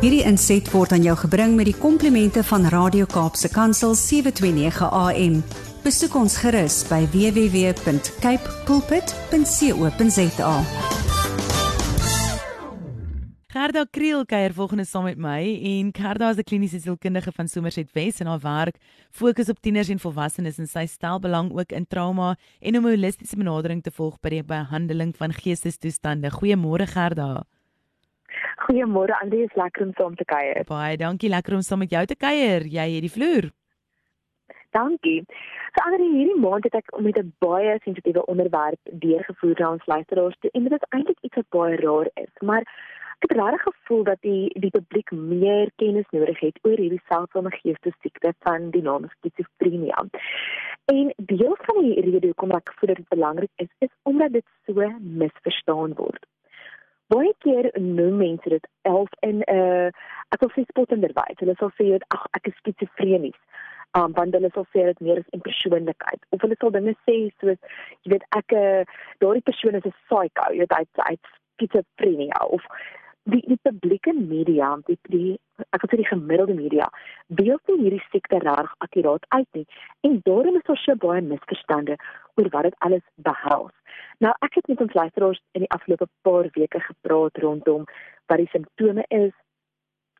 Hierdie inset word aan jou gebring met die komplimente van Radio Kaapse Kansel 729 AM. Besoek ons gerus by www.cape pulpit.co.za. Gerda Kriel kuier volgende saam met my en Gerda is 'n kliniese sielkundige van Somerset West en haar werk fokus op tieners en volwassenes en sy stel belang ook in trauma en om 'n holistiese benadering te volg by die behandeling van geestestoestande. Goeiemôre Gerda. Goeiemôre Andy, is lekker om saam te kuier. Baie dankie, lekker om saam met jou te kuier. Jy het die vloer. Dankie. So Andy, hierdie maand het ek met 'n baie sensitiewe onderwerp deurgevoer na ons luisteraars toe en dit is eintlik iets wat baie raar is, maar ek het regtig gevoel dat die die publiek meer kennis nodig het oor hierdie seldsame geestesiekte van die naam skizofrenia. En deel van die rede hoekom ek voel dit belangrik is, is omdat dit so misverstaan word. Baie keer noem mense dit elf in 'n uh, asof dit spotenderwys. Hulle sal sê ag ek is skizofrenies. Um want hulle sal sê dit meer is 'n persoonlikheid of hulle sal dinge sê soos jy weet ek uh, daardie persoon is 'n psycho, jy weet uit uit skizofrenia of die die publieke media, die die ek wil sê die gemiddelde media, beeld nie hierdie siekte reg akuraat uit nie. En daarom is daar so baie misverstande oor wat dit alles behels. Nou ek het met ons luisteraars in die afgelope paar weke gepraat rondom wat die simptome is,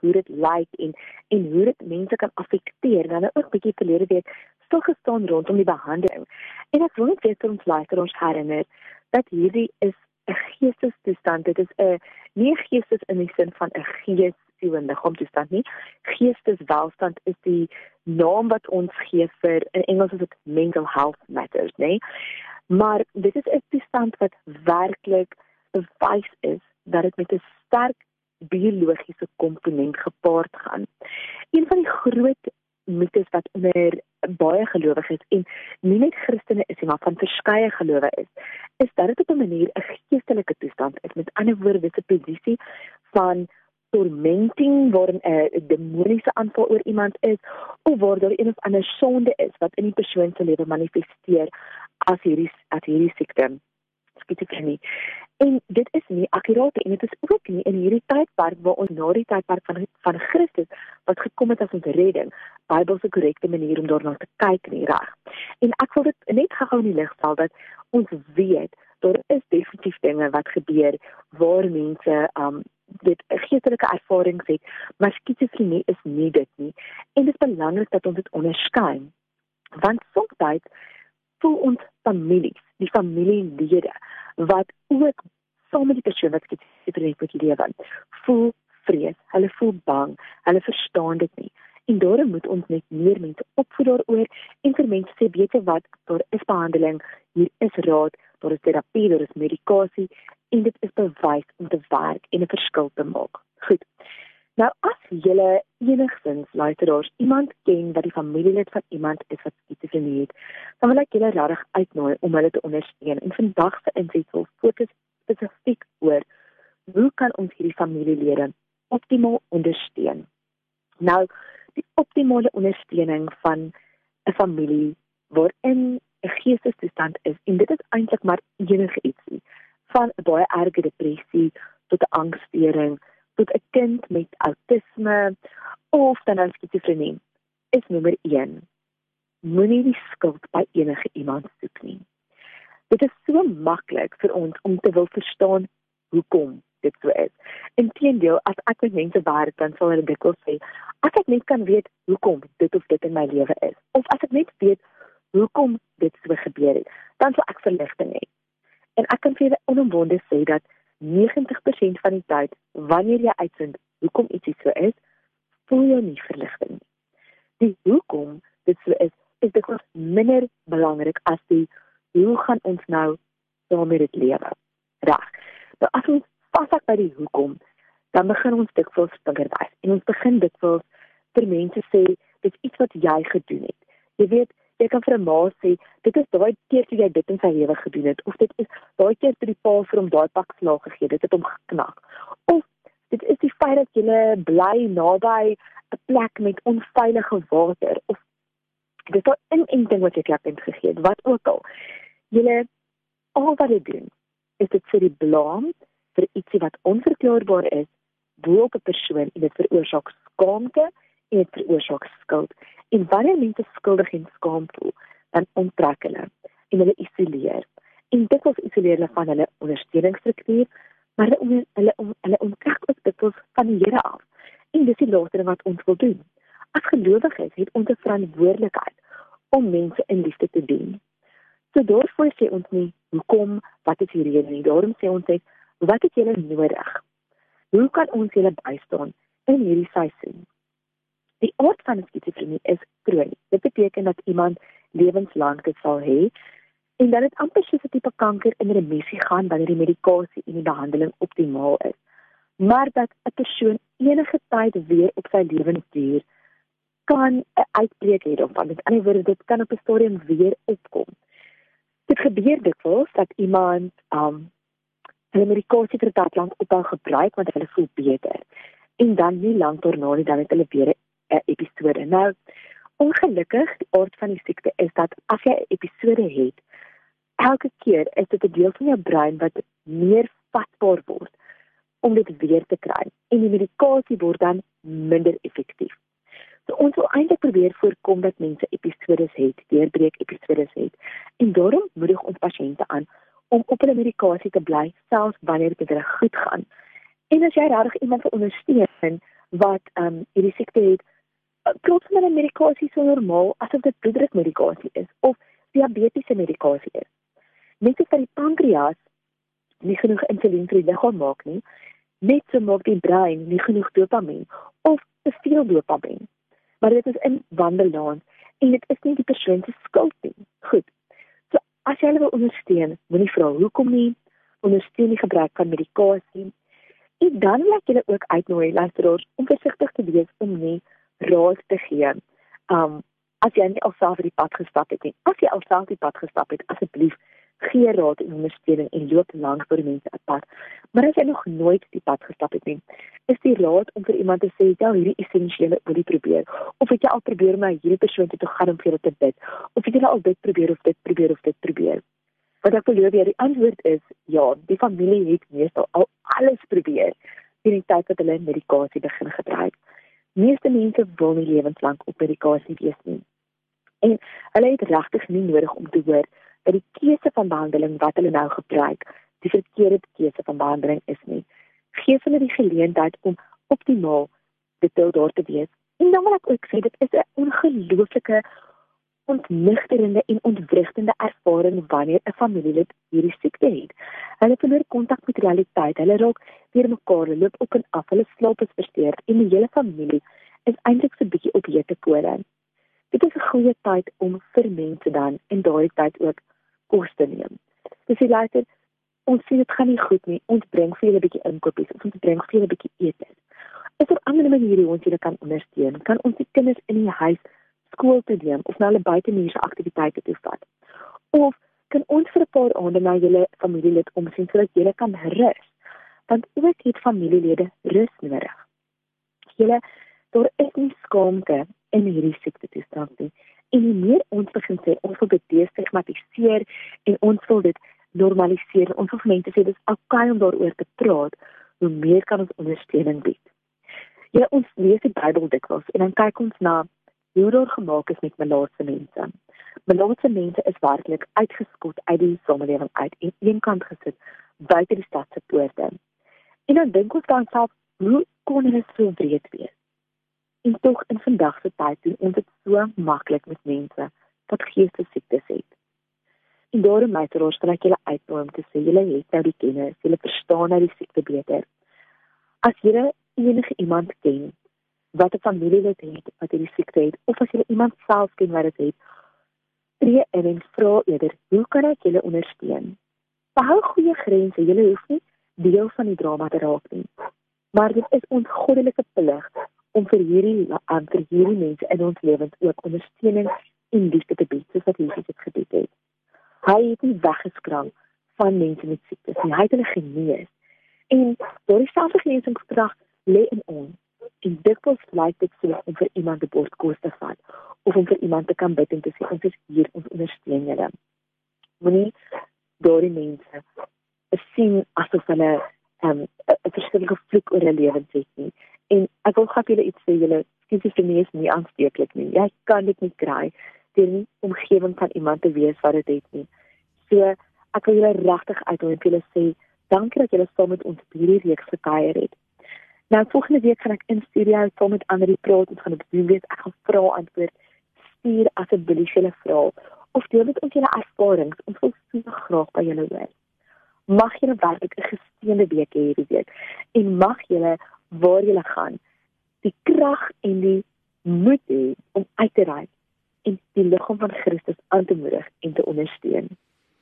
hoe dit lyk en en hoe dit mense kan affekteer. Nou ook 'n bietjie verlede week stil gestaan rondom die behandeling. En ek wil net vir ons luisteraars herinner dat hierdie is 'n geestestoestand. Dit is 'n nie geestes in die sin van 'n gees siel en liggaam toestand nie. Geesteswelstand is die naam wat ons gee vir in Engels is dit mental health matters, nê? Maar dit is 'n toestand wat werklik bewys is dat dit met 'n sterk biologiese komponent gepaard gaan. Een van die groot mites wat onder baie gelowiges en nie net Christene is nie, maar van verskeie gelowe is, is dat dit op 'n manier 'n geestelike toestand is. Met ander woorde, dit is 'n posisie van tormenting waarin 'n demoniese aanval oor iemand is of waar daar een of ander sonde is wat in die persoon se lewe manifesteer as hierdie as hierdie siekte skizofrenie. En dit is nie akkuraat en dit is ook nie in hierdie tydperk waar ons na die tydperk van van Christus wat gekom het as ons redding, Bybelse korrekte manier om daarna te kyk nie reg. En ek wil dit net gou in die lig stel dat ons weet daar is definitief dinge wat gebeur waar mense um dit geestelike ervarings het, maar skizofrenie is nie dit nie. En dit is belangrik dat ons dit onderskei. Want soms voel ons families, die familielede wat ook saam met die persoon wat skizofrenie moet lewe, voel vrees, hulle voel bang, hulle verstaan dit nie. En daarom moet ons net meer mense opvoed daaroor en vir mense sê weet wat, daar is behandeling, hier is raad, daar is terapie, daar is medikasie en dit is bewys om te werk en 'n verskil te maak. Goed. Nou as julle enigstens luisteraars iemand ken wat die familielid van iemand is wat skizofrenie het, dan wil ek julle regtig uitnooi om hulle te ondersteun. En vandag se insig wil fokus spesifiek oor hoe kan ons hierdie familielede optimaal ondersteun? Nou, die optimale ondersteuning van 'n familie waarin 'n geestestoestand is en dit is eintlik maar enige ietsie van 'n baie erge depressie tot 'n angsstoring tot 'n kind met outisme of dan nou skizofrenie is nommer 1 moenie die skuld by enige iemand soek nie. Dit is so maklik vir ons om te wil verstaan hoekom dit so is. Inteendeel as ek met mense werk dan sal hulle dikwels sê as ek net kan weet hoekom dit of dit in my lewe is of as ek net weet hoekom dit so gebeur het, dan sal ek verligting hê. En ek kan vir julle onomwonde sê dat 90% van die tyd wanneer jy uitvind hoekom iets so is, voel jy nie verligting nie. Die hoekom dit so is, is dit kos minder belangrik as die hoe gaan ons nou daarmee dit lewe. Reg. Nou as ons vashak by die hoekom, dan begin ons dikwels vingerwys en ons begin dikwels vir mense sê dit is iets wat jy gedoen het. Jy weet, jy kan vir 'n ma sê dit is daai keer toe jy dit in sy lewe gedoen het of dit is daai keer toe die pa vir hom daai pak slaag gegee het dit het hom geknak of dit is die feit dat jy bly naby 'n plek met onveilige water of dit is 'n inenting wat jy klap het gegee wat ook al jy al wat jy doen is dit vir die blaam vir ietsie wat onverklaarbaar is bo op 'n persoon en dit veroorsaak skaamte dit veroorsaak skuld. En wanneer mense skuldig en skaam voel, dan onttrek hulle en hulle isoleer. En dit was isoleer hulle van hulle ondersteuningsstruktuur, maar hulle hulle hulle onttrek ook dit van die Here af. En dis die laaste wat ons wil doen. As gelowiges het ons 'n verantwoordelikheid om mense in liefde te dien. So daarvoor sê ons nie hoekom, wat is die rede nie. Daarom sê ons net wat het julle nodig? Hoe kan ons julle bystaan in hierdie seisoen? Die aard van skizofrenie is kronies. Dit beteken dat iemand lewenslank dit sal hê en dat dit amper soos 'n tipe kanker in remissie gaan wanneer die medikasie en die behandeling optimaal is. Maar dat 'n persoon enige tyd weer op sy lewensduur kan 'n uitbreek hê of met ander woorde dit kan op 'n stadium weer opkom. Dit gebeur dikwels dat iemand um hulle medikasie vir tyd lank ophou gebruik want hulle voel beter en dan nie lank daarna nie dan het hulle weer 'n episode. Nou ongelukkig die aard van die siekte is dat as jy 'n episode het elke keer is dit 'n deel van jou brein wat meer vatbaar word om dit weer te kry en die medikasie word dan minder effektief. So ons wil eintlik probeer voorkom dat mense episodes het, deurbreek episodes het. En daarom moedig ons pasiënte aan om op hulle medikasie te bly selfs wanneer dit reg goed gaan. En as jy regtig iemand wil ondersteun wat ehm um, hierdie siekte het, plots met 'n medikasie so normaal asof dit bloeddrukmedikasie is of diabetiese medikasie is. Net so vir die pankreas nie genoeg insulien vir die liggaam maak nie, net so maak die brein nie genoeg dopamien of te veel dopamien maar dit is in wandelaan en dit is nie die persoon se skuld nie. Goed. So as jy hulle wil ondersteun, moenie vra hoekom nie, ondersteun die gebruik van medikasie. En dan laat jy ook uitnooi luisteraars om versigtig te wees om nie raad te gee. Um as jy nie alself die pad gestap het nie. As jy alself die pad gestap het, asseblief gee raad en ondersteuning en loop langs vir mense 'n pad. Maar as jy nog nooit die pad gestap het nie, is die raad om vir iemand te sê, "Ja, hierdie essensiële jy probeer." Of het jy al probeer om na hierdie persoon toe te gaan om vir hulle te bid? Of het jy al dit probeer of dit probeer of dit probeer? Wat ek jou weer die antwoord is, ja, die familie het meestal al alles probeer in die tyd wat hulle medikasie begin gebruik. Meeste mense wil nie lewenslank op medikasie wees nie. En hulle het regtig nie nodig om te hoor dat die keuse van behandeling wat hulle nou gebruik, die verkeerde keuse van behandeling is nie. Gee hulle die geleentheid om optimaal dit daar te wees. En dan wil ek ook sê dit is 'n ongelooflike ontnigterende en ontwrigtende ervaring wanneer 'n familielid hierdie siekte het. Hulle verloor kontak met realiteit. Hulle raak weer mekaar, hulle loop op en af, hulle slaap is versteurd en die hele familie is eintlik so 'n bietjie op hete kole. Dit is 'n goeie tyd om vir mense dan in daai tyd ook kos te neem. Dis jy later ons sien dit gaan nie goed nie. Ons bring vir julle 'n bietjie inkopies of ons bring vir julle 'n bietjie ete. Is daar ander maniere hoe ons julle kan ondersteun? Kan ons die kinders in die huis skool toe neem of na hulle buitemuurse aktiwiteite toe vat? Of kan ons vir 'n paar aande na julle familielid omsien sodat julle kan rus? Want ook het familielede rus nodig. Julle daar is nie skaamte in hierdie siekte toestand nie. En hoe meer ons begin sê ons wil dit destigmatiseer en ons wil dit normaliseer, ons wil mense sê dis okay om daaroor te praat, hoe meer kan ons ondersteuning bied. Ja, ons lees die Bybel dikwels en dan kyk ons na hoe dit gemaak is met melaatse mense. Melaatse mense is werklik uitgeskot uit die samelewing uit en eenkant gesit buite die stad se poorte. En dan dink ons dan self, hoe kon dit so breed wees? En tog in vandag se tyd doen ons dit so maklik met mense wat geestesiektes het. En daarom my terwyl ek julle uitnooi om te sê julle het nou die kennis, julle verstaan nou die siekte beter. As julle enige iemand ken wat 'n familielid het wat hierdie siekte het of as julle iemand self ken wat dit het, tree in en vra eerder, hoe kan ek julle ondersteun? Behou goeie grense, julle hoef nie deel van die drama te raak nie. Maar dit is ons goddelike plig om vir hierdie aan vir hierdie mense in ons lewens ook ondersteuning en liefde te bied soos wat Jesus dit gedoen het. Hy het nie weggeskraam van mense met siektes nie. Hy het hulle genees. En daardie selfde genesingskrag lê in ons. En dikwels lyk dit so om vir iemand 'n bord kos te vat of om vir iemand te kan bid en te sê ons is hier ons ondersteun julle. Moenie daardie mense sien asof hulle 'n um, verskillende vloek oor hulle lewens het nie. En ek wil graag julle iets sê, julle skizofrenie is nie aansteeklik nie. Jy kan dit nie kry deur nie omgewing van iemand te wees wat dit het nie. So ek wil julle regtig uitnooi en julle sê dankie dat julle saam met ons hierdie reeks gekuier het. Nou volgende week gaan ek in studio saam met ander praat en gaan op Zoom wees. Ek gaan vra antwoord. Stuur asseblief julle vrae of deel met ons julle ervarings. Ons wil so graag by julle hoor. Mag julle werklik 'n gesteende week hê hierdie week en mag julle waar julle gaan die krag en die moed hê om uit te ry en die liggaam van Christus aan te moedig en te ondersteun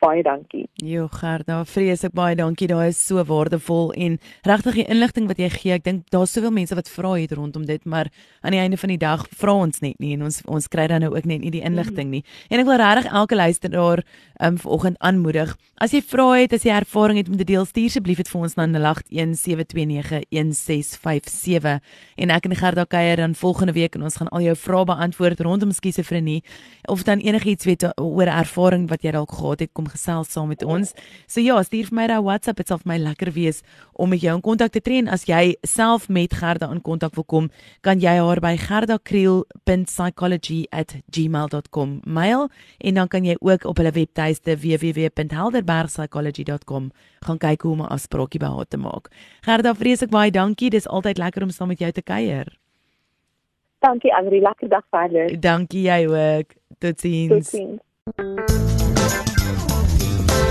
baie dankie. Jo Gerda, vrees ek baie dankie. Daai is so waardevol en regtig die inligting wat jy gee. Ek dink daar's soveel mense wat vra het rondom dit, maar aan die einde van die dag vra ons net nie en ons ons kry dan nou ook net nie die inligting nie. En ek wil regtig elke luisteraar um vanoggend aanmoedig. As jy vra het, as jy ervaring het om te deel, stuur asseblief dit vir ons na 0817291657 en ek en Gerda kuier dan volgende week en ons gaan al jou vrae beantwoord rondom skizofrenie of dan enigiets weet oor ervaring wat jy dalk gehad het kom gesels saam met ons. So ja, stuur vir my daai WhatsApp, dit sal vir my lekker wees om met jou in kontak te tree en as jy self met Gerda in kontak wil kom, kan jy haar by gerdakriel.psychology@gmail.com mail en dan kan jy ook op hulle webtuiste www.helderbergpsychology.com gaan kyk hoe om 'n afspraakie by haar te maak. Gerda, vreeslik baie dankie. Dis altyd lekker om saam met jou te kuier. Dankie, Andri. Lekker dag verder. Dankie jy ook. Totsiens. Totsiens.